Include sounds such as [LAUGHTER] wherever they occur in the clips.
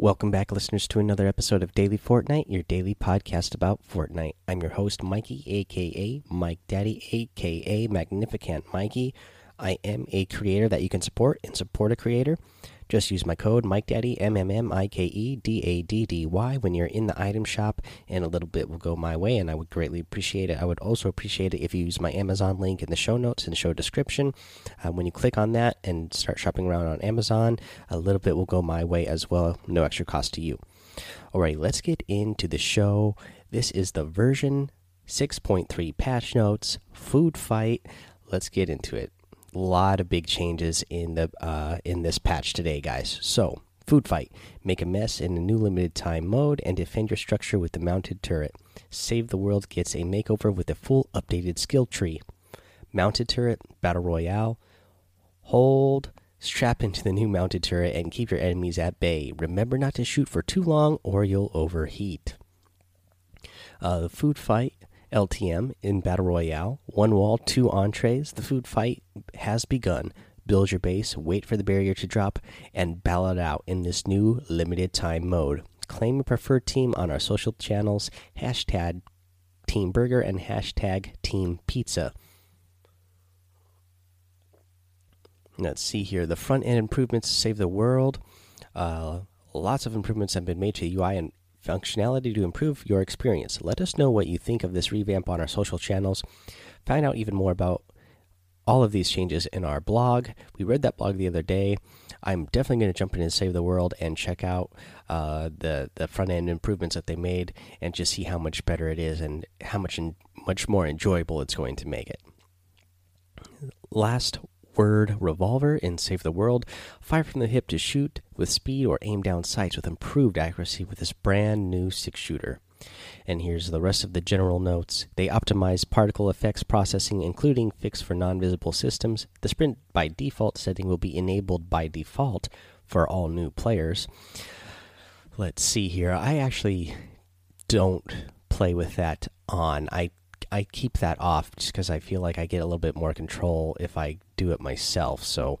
Welcome back, listeners, to another episode of Daily Fortnite, your daily podcast about Fortnite. I'm your host, Mikey, aka Mike Daddy, aka Magnificent Mikey. I am a creator that you can support and support a creator. Just use my code MikeDaddy M M M I K E D A D D Y when you're in the item shop, and a little bit will go my way, and I would greatly appreciate it. I would also appreciate it if you use my Amazon link in the show notes and show description. Uh, when you click on that and start shopping around on Amazon, a little bit will go my way as well, no extra cost to you. Alright, let's get into the show. This is the version 6.3 patch notes, food fight. Let's get into it a lot of big changes in the uh, in this patch today, guys. So, food fight: make a mess in a new limited time mode and defend your structure with the mounted turret. Save the world gets a makeover with a full updated skill tree. Mounted turret battle royale. Hold. Strap into the new mounted turret and keep your enemies at bay. Remember not to shoot for too long or you'll overheat. Uh, the food fight LTM in Battle Royale. One wall, two entrees. The food fight has begun. Build your base, wait for the barrier to drop, and battle it out in this new limited time mode. Claim your preferred team on our social channels hashtag Team Burger and hashtag Team Pizza. Let's see here. The front end improvements save the world. Uh, lots of improvements have been made to the UI and functionality to improve your experience. Let us know what you think of this revamp on our social channels. Find out even more about all of these changes in our blog. We read that blog the other day. I'm definitely going to jump in and save the world and check out uh, the the front end improvements that they made and just see how much better it is and how much much more enjoyable it's going to make it. Last word revolver in Save the World. Fire from the hip to shoot with speed or aim down sights with improved accuracy with this brand new six shooter. And here's the rest of the general notes. They optimize particle effects processing, including fix for non visible systems. The sprint by default setting will be enabled by default for all new players. Let's see here. I actually don't play with that on. I I keep that off just because I feel like I get a little bit more control if I do it myself. So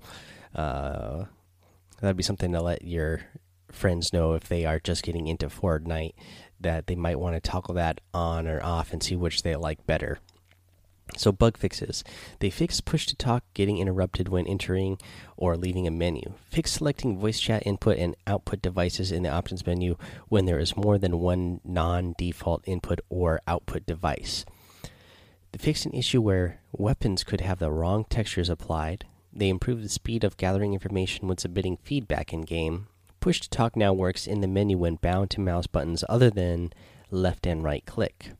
uh, that'd be something to let your friends know if they are just getting into Fortnite that they might want to toggle that on or off and see which they like better. So bug fixes. They fix push to talk getting interrupted when entering or leaving a menu. Fix selecting voice chat input and output devices in the options menu when there is more than one non-default input or output device. They fixed an issue where weapons could have the wrong textures applied. They improved the speed of gathering information when submitting feedback in game. Push to talk now works in the menu when bound to mouse buttons other than left and right click.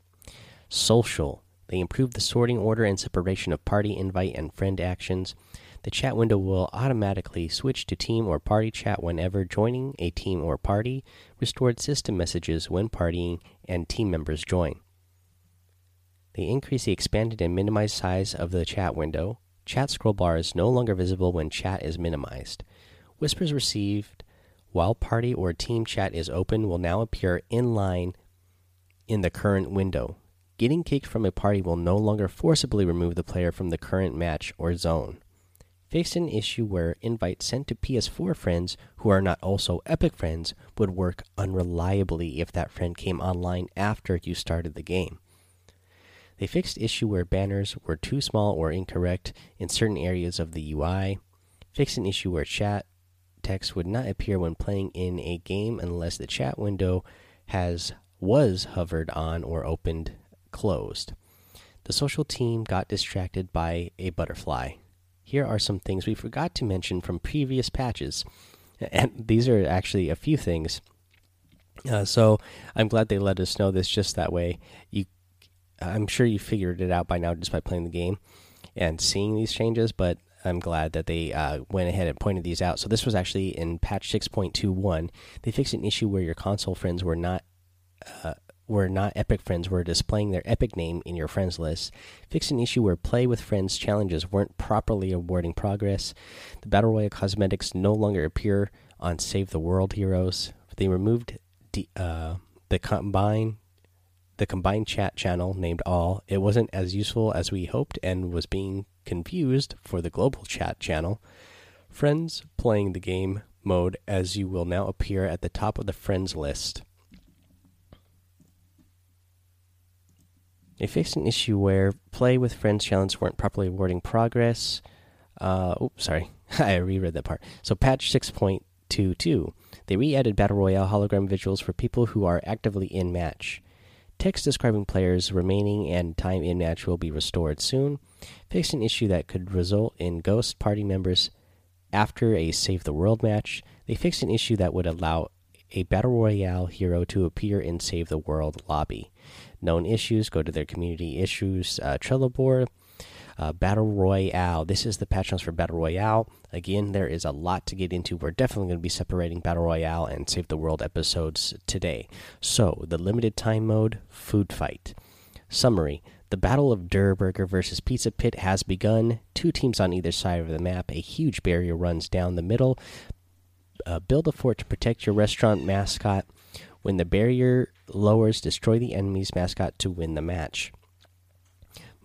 Social. They improved the sorting order and separation of party, invite, and friend actions. The chat window will automatically switch to team or party chat whenever joining a team or party, restored system messages when partying, and team members join. They increase the expanded and minimized size of the chat window. Chat scroll bar is no longer visible when chat is minimized. Whispers received while party or team chat is open will now appear in line in the current window. Getting kicked from a party will no longer forcibly remove the player from the current match or zone. Fixed an issue where invites sent to PS4 friends who are not also Epic friends would work unreliably if that friend came online after you started the game. They fixed issue where banners were too small or incorrect in certain areas of the UI. Fixed an issue where chat text would not appear when playing in a game unless the chat window has was hovered on or opened closed. The social team got distracted by a butterfly. Here are some things we forgot to mention from previous patches. [LAUGHS] And these are actually a few things. Uh, so I'm glad they let us know this just that way. You I'm sure you figured it out by now just by playing the game and seeing these changes, but I'm glad that they uh, went ahead and pointed these out. So this was actually in patch 6.21. They fixed an issue where your console friends were not uh, were not Epic friends were displaying their Epic name in your friends list. Fixed an issue where play with friends challenges weren't properly awarding progress. The battle royale cosmetics no longer appear on Save the World heroes. They removed the, uh, the combine the combined chat channel named All. It wasn't as useful as we hoped and was being confused for the global chat channel. Friends playing the game mode, as you will now appear at the top of the friends list. They fixed an issue where play with friends challenges weren't properly awarding progress. Uh, oops, sorry, [LAUGHS] I reread that part. So, patch 6.22, they re added Battle Royale hologram visuals for people who are actively in match. Text describing players remaining and time in match will be restored soon. Fixed an issue that could result in ghost party members after a Save the World match. They fixed an issue that would allow a Battle Royale hero to appear in Save the World lobby. Known issues, go to their community issues uh, Trello board. Uh, Battle Royale. This is the patch notes for Battle Royale. Again, there is a lot to get into. We're definitely going to be separating Battle Royale and Save the World episodes today. So, the limited time mode, Food Fight. Summary The Battle of Durr Burger versus Pizza Pit has begun. Two teams on either side of the map. A huge barrier runs down the middle. Uh, build a fort to protect your restaurant mascot. When the barrier lowers, destroy the enemy's mascot to win the match.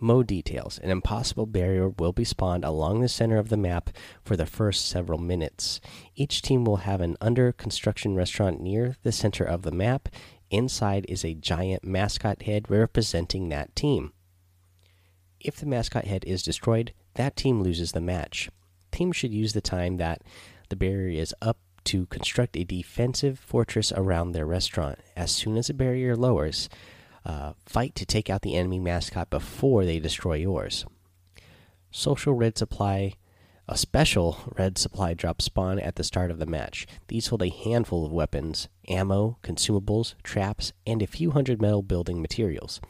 Mode details An impossible barrier will be spawned along the center of the map for the first several minutes. Each team will have an under construction restaurant near the center of the map. Inside is a giant mascot head representing that team. If the mascot head is destroyed, that team loses the match. Teams should use the time that the barrier is up to construct a defensive fortress around their restaurant. As soon as the barrier lowers, uh, fight to take out the enemy mascot before they destroy yours. Social red supply, a special red supply drop spawn at the start of the match. These hold a handful of weapons, ammo, consumables, traps, and a few hundred metal building materials.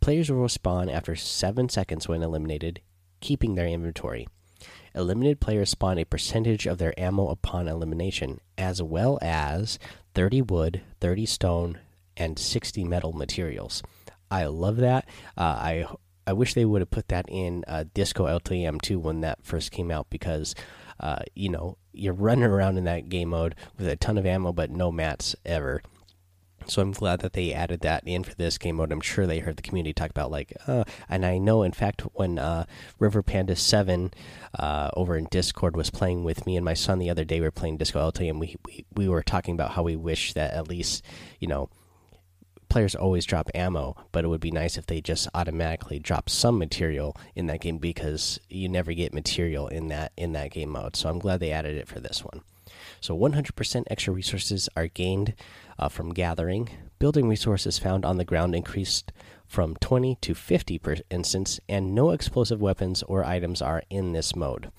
Players will respawn after 7 seconds when eliminated, keeping their inventory. Eliminated players spawn a percentage of their ammo upon elimination, as well as 30 wood, 30 stone, and 60 metal materials. I love that. Uh, I I wish they would have put that in uh, Disco LTM 2 when that first came out because uh, you know you're running around in that game mode with a ton of ammo but no mats ever. So I'm glad that they added that in for this game mode. I'm sure they heard the community talk about like, uh, and I know in fact when uh, River Panda Seven uh, over in Discord was playing with me and my son the other day, we were playing Disco LTM. We, we we were talking about how we wish that at least you know players always drop ammo, but it would be nice if they just automatically drop some material in that game because you never get material in that in that game mode. So I'm glad they added it for this one. So 100% extra resources are gained uh, from gathering. Building resources found on the ground increased from 20 to 50 per instance, and no explosive weapons or items are in this mode.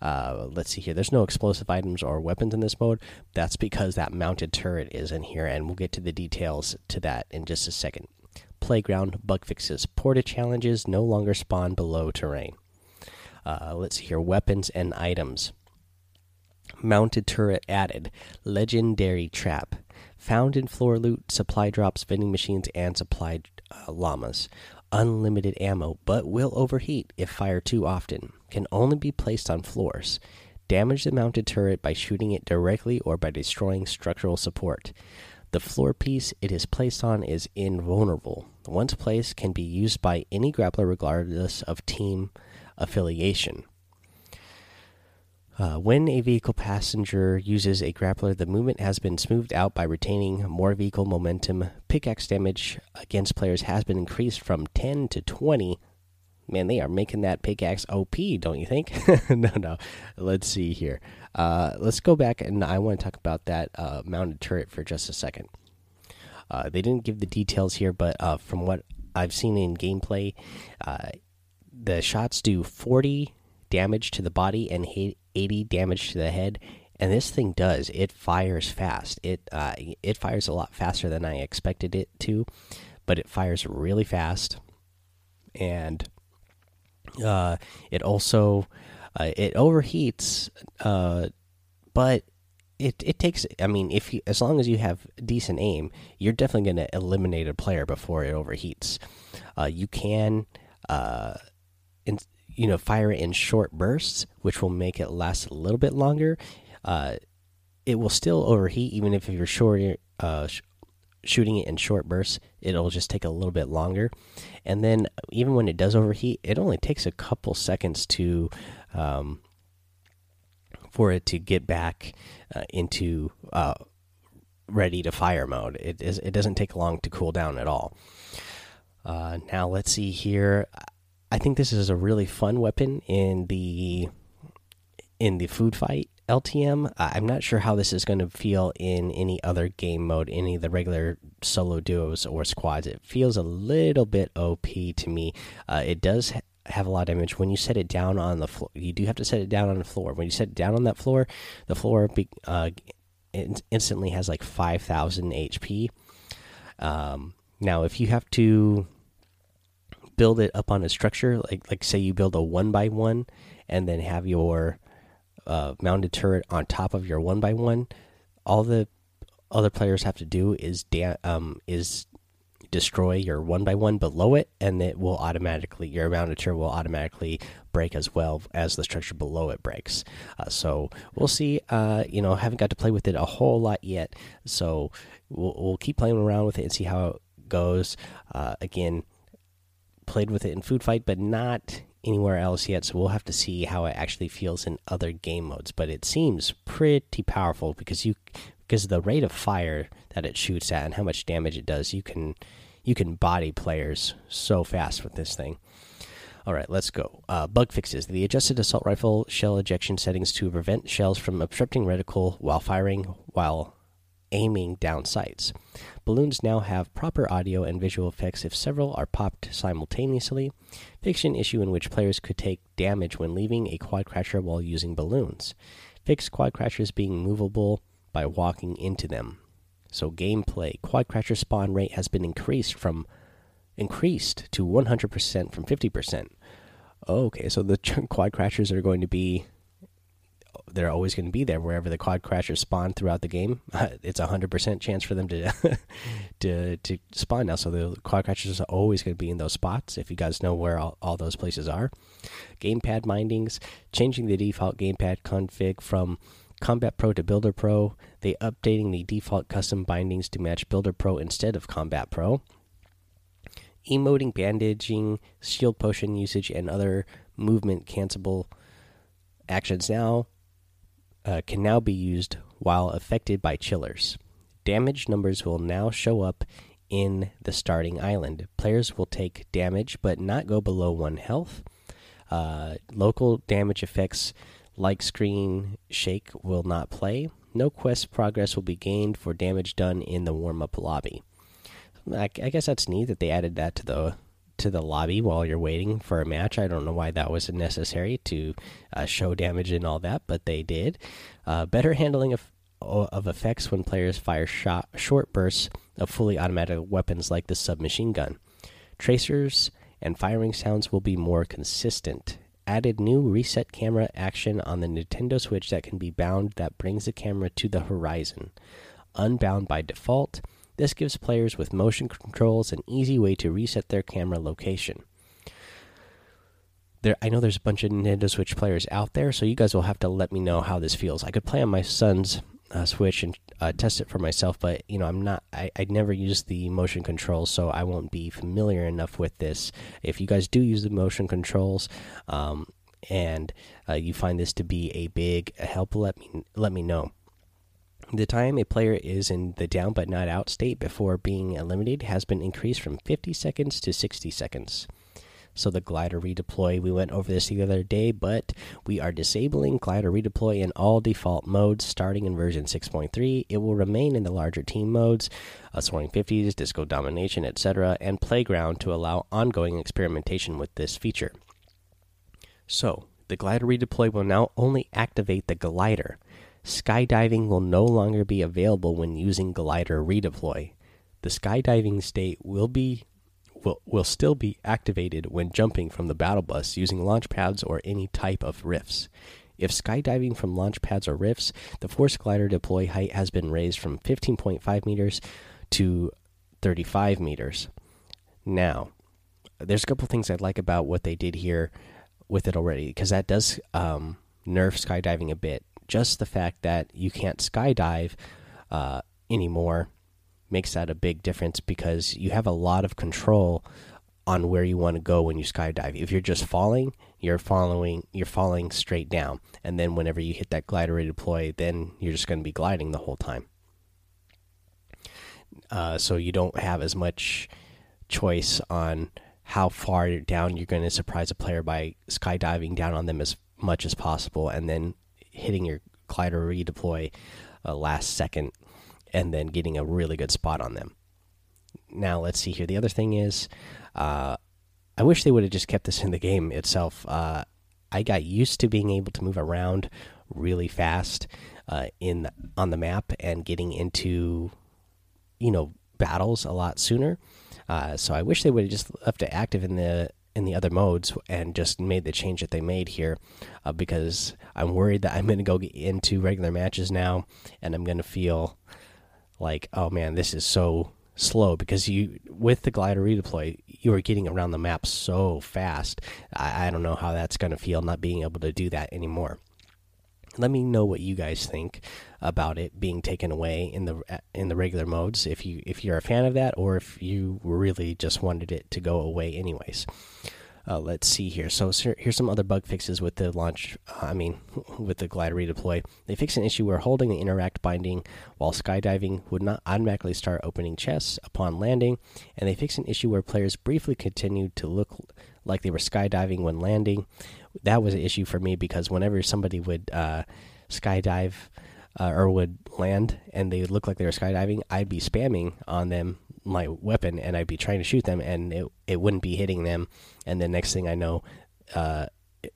Uh, let's see here. There's no explosive items or weapons in this mode. That's because that mounted turret is in here, and we'll get to the details to that in just a second. Playground bug fixes. Porta challenges no longer spawn below terrain. Uh, let's see here. Weapons and items. Mounted turret added. Legendary trap. Found in floor loot, supply drops, vending machines, and supply uh, llamas. Unlimited ammo, but will overheat if fired too often. Can only be placed on floors. Damage the mounted turret by shooting it directly or by destroying structural support. The floor piece it is placed on is invulnerable. Once placed, can be used by any grappler regardless of team affiliation. Uh, when a vehicle passenger uses a grappler, the movement has been smoothed out by retaining more vehicle momentum. Pickaxe damage against players has been increased from 10 to 20. Man, they are making that pickaxe OP, don't you think? [LAUGHS] no, no. Let's see here. Uh, let's go back and I want to talk about that uh, mounted turret for just a second. Uh, they didn't give the details here, but uh, from what I've seen in gameplay, the shots do 40 damage to the body and 80 damage to the head. And this thing does it fires fast. It uh, it fires a lot faster than I expected it to, but it fires really fast, and uh, it also uh, it overheats, uh, but it it takes. I mean, if you as long as you have decent aim, you're definitely going to eliminate a player before it overheats. Uh, you can uh, you know fire it in short bursts, which will make it last a little bit longer. Uh, it will still overheat even if you're short, uh, sh shooting it in short bursts. It'll just take a little bit longer, and then even when it does overheat, it only takes a couple seconds to um, for it to get back uh, into uh, ready to fire mode. It is it doesn't take long to cool down at all. Uh, now let's see here. I think this is a really fun weapon in the in the food fight LTM. I'm not sure how this is going to feel in any other game mode, any of the regular solo duos or squads. It feels a little bit OP to me. Uh, it does have a lot of damage when you set it down on the floor. You do have to set it down on the floor. When you set it down on that floor, the floor be, uh, instantly has like 5,000 HP. Um, now, if you have to build it up on a structure, like like say you build a one by one, and then have your uh, mounted turret on top of your one by one, all the other players have to do is um is destroy your one by one below it, and it will automatically your mounted turret will automatically break as well as the structure below it breaks. Uh, so we'll see. Uh, you know, haven't got to play with it a whole lot yet, so we'll, we'll keep playing around with it and see how it goes. Uh, again, played with it in Food Fight, but not anywhere else yet. So we'll have to see how it actually feels in other game modes. But it seems pretty powerful because you because the rate of fire that it shoots at and how much damage it does, you can you can body players so fast with this thing. All right, let's go. Uh, bug fixes. The adjusted assault rifle shell ejection settings to prevent shells from obstructing reticle while firing while aiming down sights. Balloons now have proper audio and visual effects if several are popped simultaneously. Fiction issue in which players could take damage when leaving a quad crasher while using balloons. Fixed quad crashers being movable by walking into them. So gameplay quad crasher spawn rate has been increased from increased to 100% from 50%. Okay, so the [LAUGHS] quad crashers are going to be they're always going to be there wherever the quad crashers spawn throughout the game. [LAUGHS] it's a hundred percent chance for them to [LAUGHS] to to spawn now. So the quad crashers are always going to be in those spots. If you guys know where all, all those places are, gamepad bindings, changing the default gamepad config from Combat Pro to Builder Pro. They updating the default custom bindings to match Builder Pro instead of Combat Pro emoting, bandaging, shield potion usage, and other movement cancelable actions now uh, can now be used while affected by chillers. Damage numbers will now show up in the starting island. Players will take damage but not go below one health. Uh, local damage effects like screen shake will not play. No quest progress will be gained for damage done in the warm up lobby. I, I guess that's neat that they added that to the to the lobby while you're waiting for a match. I don't know why that was necessary to uh, show damage and all that, but they did. Uh, better handling of of effects when players fire shot, short bursts of fully automatic weapons like the submachine gun. Tracers and firing sounds will be more consistent. Added new reset camera action on the Nintendo Switch that can be bound that brings the camera to the horizon. Unbound by default this gives players with motion controls an easy way to reset their camera location. There, I know there's a bunch of Nintendo Switch players out there, so you guys will have to let me know how this feels. I could play on my son's uh, Switch and uh, test it for myself, but you know I'm not. I I never used the motion controls, so I won't be familiar enough with this. If you guys do use the motion controls, um, and uh, you find this to be a big help, let me let me know. The time a player is in the down but not out state before being eliminated has been increased from 50 seconds to 60 seconds. So the glider redeploy, we went over this the other day, but we are disabling glider redeploy in all default modes starting in version 6.3. It will remain in the larger team modes, uh, soaring 50s, disco domination, etc., and playground to allow ongoing experimentation with this feature. So the glider redeploy will now only activate the glider skydiving will no longer be available when using glider redeploy. The skydiving state will be will, will still be activated when jumping from the battle bus using launch pads or any type of rifts. If skydiving from launch pads or rifts, the force glider deploy height has been raised from 15.5 meters to 35 meters. Now, there's a couple things I like about what they did here with it already because that does um, nerf skydiving a bit just the fact that you can't skydive uh, anymore makes that a big difference because you have a lot of control on where you want to go when you skydive. If you're just falling, you're following you're falling straight down, and then whenever you hit that glider deploy, then you're just going to be gliding the whole time. Uh, so you don't have as much choice on how far down you're going to surprise a player by skydiving down on them as much as possible, and then hitting your glider redeploy uh, last second, and then getting a really good spot on them. Now let's see here. The other thing is uh, I wish they would have just kept this in the game itself. Uh, I got used to being able to move around really fast uh, in on the map and getting into you know battles a lot sooner. Uh, so I wish they would have just left it active in the in the other modes and just made the change that they made here, uh, because I'm worried that I'm going to go into regular matches now and I'm going to feel like, oh man, this is so slow because you with the glider redeploy you are getting around the map so fast. I, I don't know how that's going to feel not being able to do that anymore let me know what you guys think about it being taken away in the in the regular modes if you if you're a fan of that or if you really just wanted it to go away anyways uh, let's see here. So here's some other bug fixes with the launch. I mean, [LAUGHS] with the glider redeploy. They fix an issue where holding the interact binding while skydiving would not automatically start opening chests upon landing, and they fix an issue where players briefly continued to look like they were skydiving when landing. That was an issue for me because whenever somebody would uh, skydive. Uh, or would land and they would look like they were skydiving, I'd be spamming on them my weapon and I'd be trying to shoot them and it it wouldn't be hitting them. And the next thing I know, uh,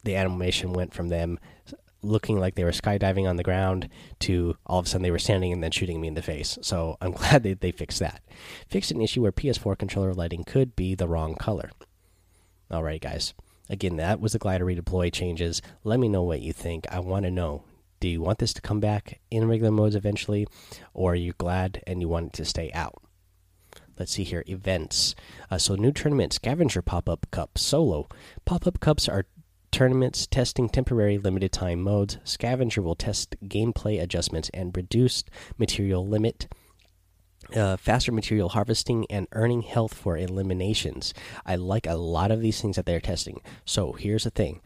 the animation went from them looking like they were skydiving on the ground to all of a sudden they were standing and then shooting me in the face. So I'm [LAUGHS] glad they, they fixed that. Fixed an issue where PS4 controller lighting could be the wrong color. All right, guys. Again, that was the glider redeploy changes. Let me know what you think. I want to know. Do you want this to come back in regular modes eventually, or are you glad and you want it to stay out? let's see here events uh, so new tournament scavenger pop-up cup solo pop-up cups are tournaments testing temporary limited time modes scavenger will test gameplay adjustments and reduced material limit uh, faster material harvesting and earning health for eliminations i like a lot of these things that they're testing so here's the thing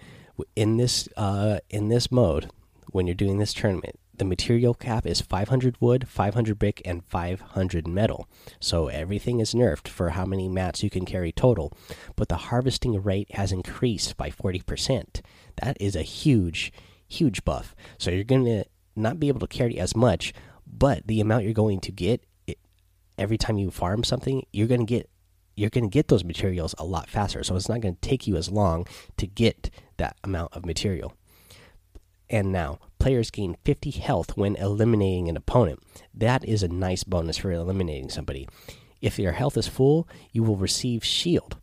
in this uh, in this mode when you're doing this tournament the material cap is 500 wood, 500 brick, and 500 metal. So everything is nerfed for how many mats you can carry total. But the harvesting rate has increased by 40%. That is a huge, huge buff. So you're going to not be able to carry as much, but the amount you're going to get every time you farm something, you're going to get you're going to get those materials a lot faster. So it's not going to take you as long to get that amount of material. And now, players gain 50 health when eliminating an opponent. That is a nice bonus for eliminating somebody. If your health is full, you will receive shield.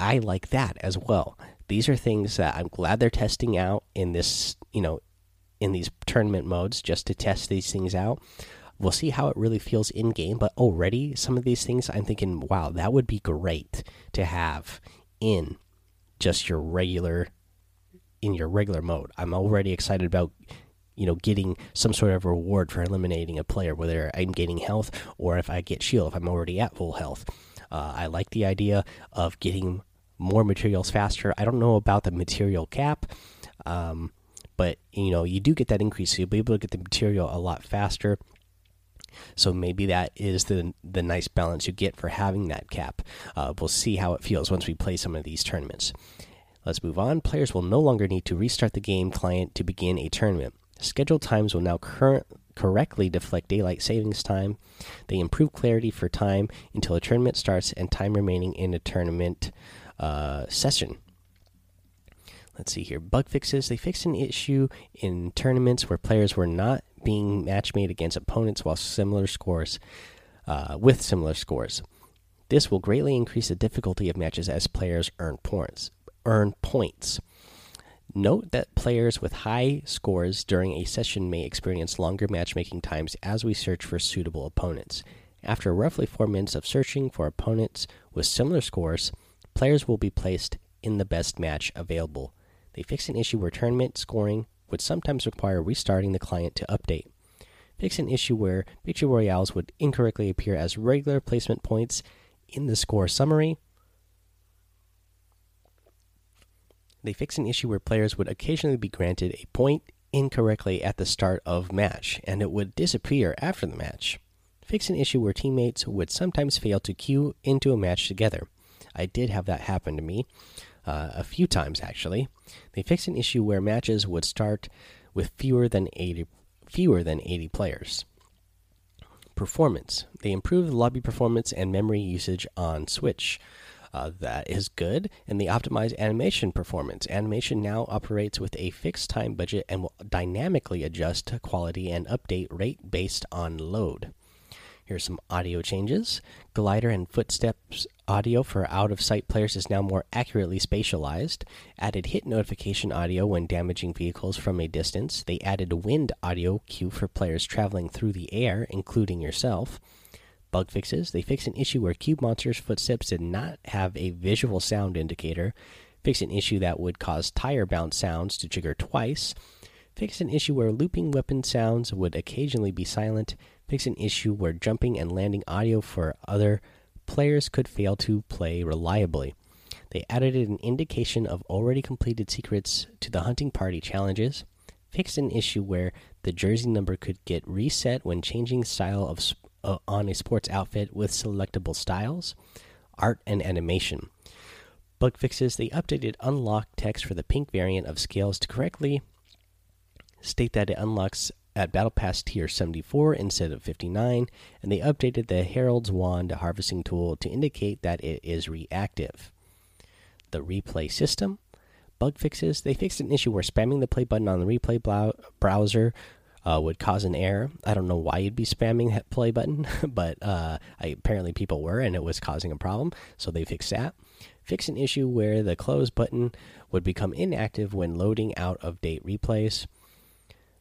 I like that as well. These are things that I'm glad they're testing out in this, you know, in these tournament modes just to test these things out. We'll see how it really feels in game, but already some of these things I'm thinking, wow, that would be great to have in just your regular in your regular mode. I'm already excited about you know getting some sort of reward for eliminating a player, whether I'm gaining health or if I get shield if I'm already at full health. Uh, I like the idea of getting more materials faster. I don't know about the material cap, um, but you know you do get that increase, so you'll be able to get the material a lot faster. So maybe that is the the nice balance you get for having that cap. Uh, we'll see how it feels once we play some of these tournaments. Let's move on. Players will no longer need to restart the game client to begin a tournament. Scheduled times will now current, correctly deflect daylight savings time. They improve clarity for time until a tournament starts and time remaining in a tournament uh, session. Let's see here. Bug fixes. They fixed an issue in tournaments where players were not being match made against opponents while similar scores, uh, with similar scores. This will greatly increase the difficulty of matches as players earn points earn points. Note that players with high scores during a session may experience longer matchmaking times as we search for suitable opponents. After roughly four minutes of searching for opponents with similar scores, players will be placed in the best match available. They fix an issue where tournament scoring would sometimes require restarting the client to update. Fix an issue where victory royales would incorrectly appear as regular placement points in the score summary They fix an issue where players would occasionally be granted a point incorrectly at the start of match, and it would disappear after the match. Fix an issue where teammates would sometimes fail to queue into a match together. I did have that happen to me uh, a few times actually. They fixed an issue where matches would start with fewer than 80 fewer than 80 players. Performance. They improved lobby performance and memory usage on Switch. Uh, that is good. And they optimize animation performance. Animation now operates with a fixed time budget and will dynamically adjust quality and update rate based on load. Here's some audio changes. Glider and footsteps audio for out of sight players is now more accurately spatialized. Added hit notification audio when damaging vehicles from a distance. They added wind audio cue for players traveling through the air, including yourself. Bug fixes. They fixed an issue where cube monsters' footsteps did not have a visual sound indicator. Fixed an issue that would cause tire bounce sounds to trigger twice. Fixed an issue where looping weapon sounds would occasionally be silent fix an issue where jumping and landing audio for other players could fail to play reliably. They added an indication of already completed secrets to the hunting party challenges, fixed an issue where the jersey number could get reset when changing style of uh, on a sports outfit with selectable styles, art and animation. Bug fixes they updated unlock text for the pink variant of scales to correctly state that it unlocks at Battle Pass tier 74 instead of 59, and they updated the Herald's Wand harvesting tool to indicate that it is reactive. The replay system bug fixes they fixed an issue where spamming the play button on the replay browser uh, would cause an error. I don't know why you'd be spamming that play button, [LAUGHS] but uh, I, apparently people were, and it was causing a problem. So they fixed that. Fix an issue where the close button would become inactive when loading out of date replays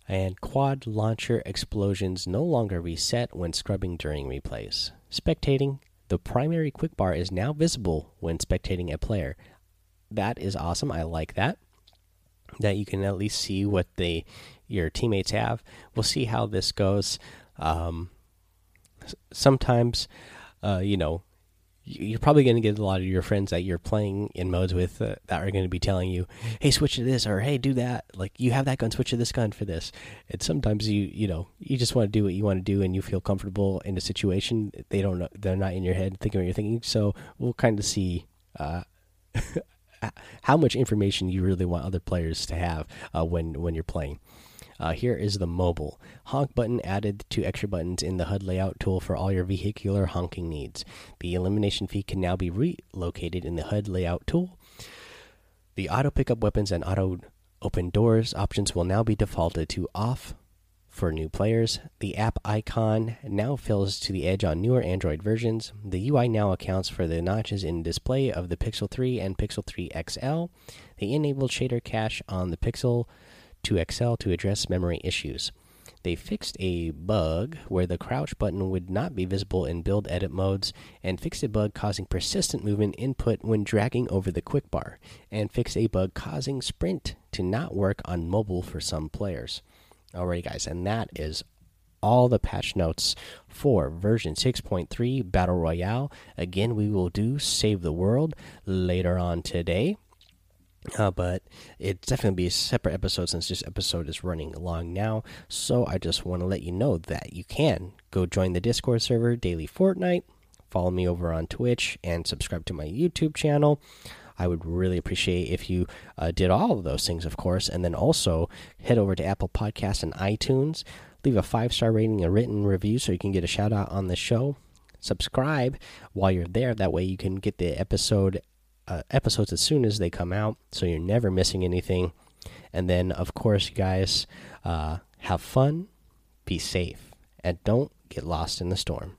and quad launcher explosions no longer reset when scrubbing during replays. Spectating, the primary quick bar is now visible when spectating a player. That is awesome. I like that. That you can at least see what the your teammates have. We'll see how this goes. Um, sometimes, uh, you know, you're probably going to get a lot of your friends that you're playing in modes with uh, that are going to be telling you, "Hey, switch to this," or "Hey, do that." Like you have that gun, switch to this gun for this. And sometimes you, you know, you just want to do what you want to do, and you feel comfortable in a situation. They don't know, they're not in your head thinking what you're thinking. So we'll kind of see uh, [LAUGHS] how much information you really want other players to have uh, when when you're playing. Uh, here is the mobile honk button added to extra buttons in the HUD layout tool for all your vehicular honking needs. The elimination fee can now be relocated in the HUD layout tool. The auto pickup weapons and auto open doors options will now be defaulted to off for new players. The app icon now fills to the edge on newer Android versions. The UI now accounts for the notches in display of the Pixel 3 and Pixel 3 XL. They enabled shader cache on the Pixel 2 XL to address memory issues. They fixed a bug where the crouch button would not be visible in build edit modes, and fixed a bug causing persistent movement input when dragging over the quick bar, and fixed a bug causing sprint to not work on mobile for some players. Alrighty, guys, and that is all the patch notes for version 6.3 Battle Royale. Again, we will do Save the World later on today. Uh, but it's definitely be a separate episode since this episode is running long now. So I just want to let you know that you can go join the Discord server Daily Fortnite, follow me over on Twitch, and subscribe to my YouTube channel. I would really appreciate if you uh, did all of those things, of course, and then also head over to Apple Podcasts and iTunes. Leave a five star rating, a written review, so you can get a shout out on the show. Subscribe while you're there. That way, you can get the episode uh, episodes as soon as they come out, so you're never missing anything. And then, of course, you guys uh, have fun, be safe, and don't get lost in the storm.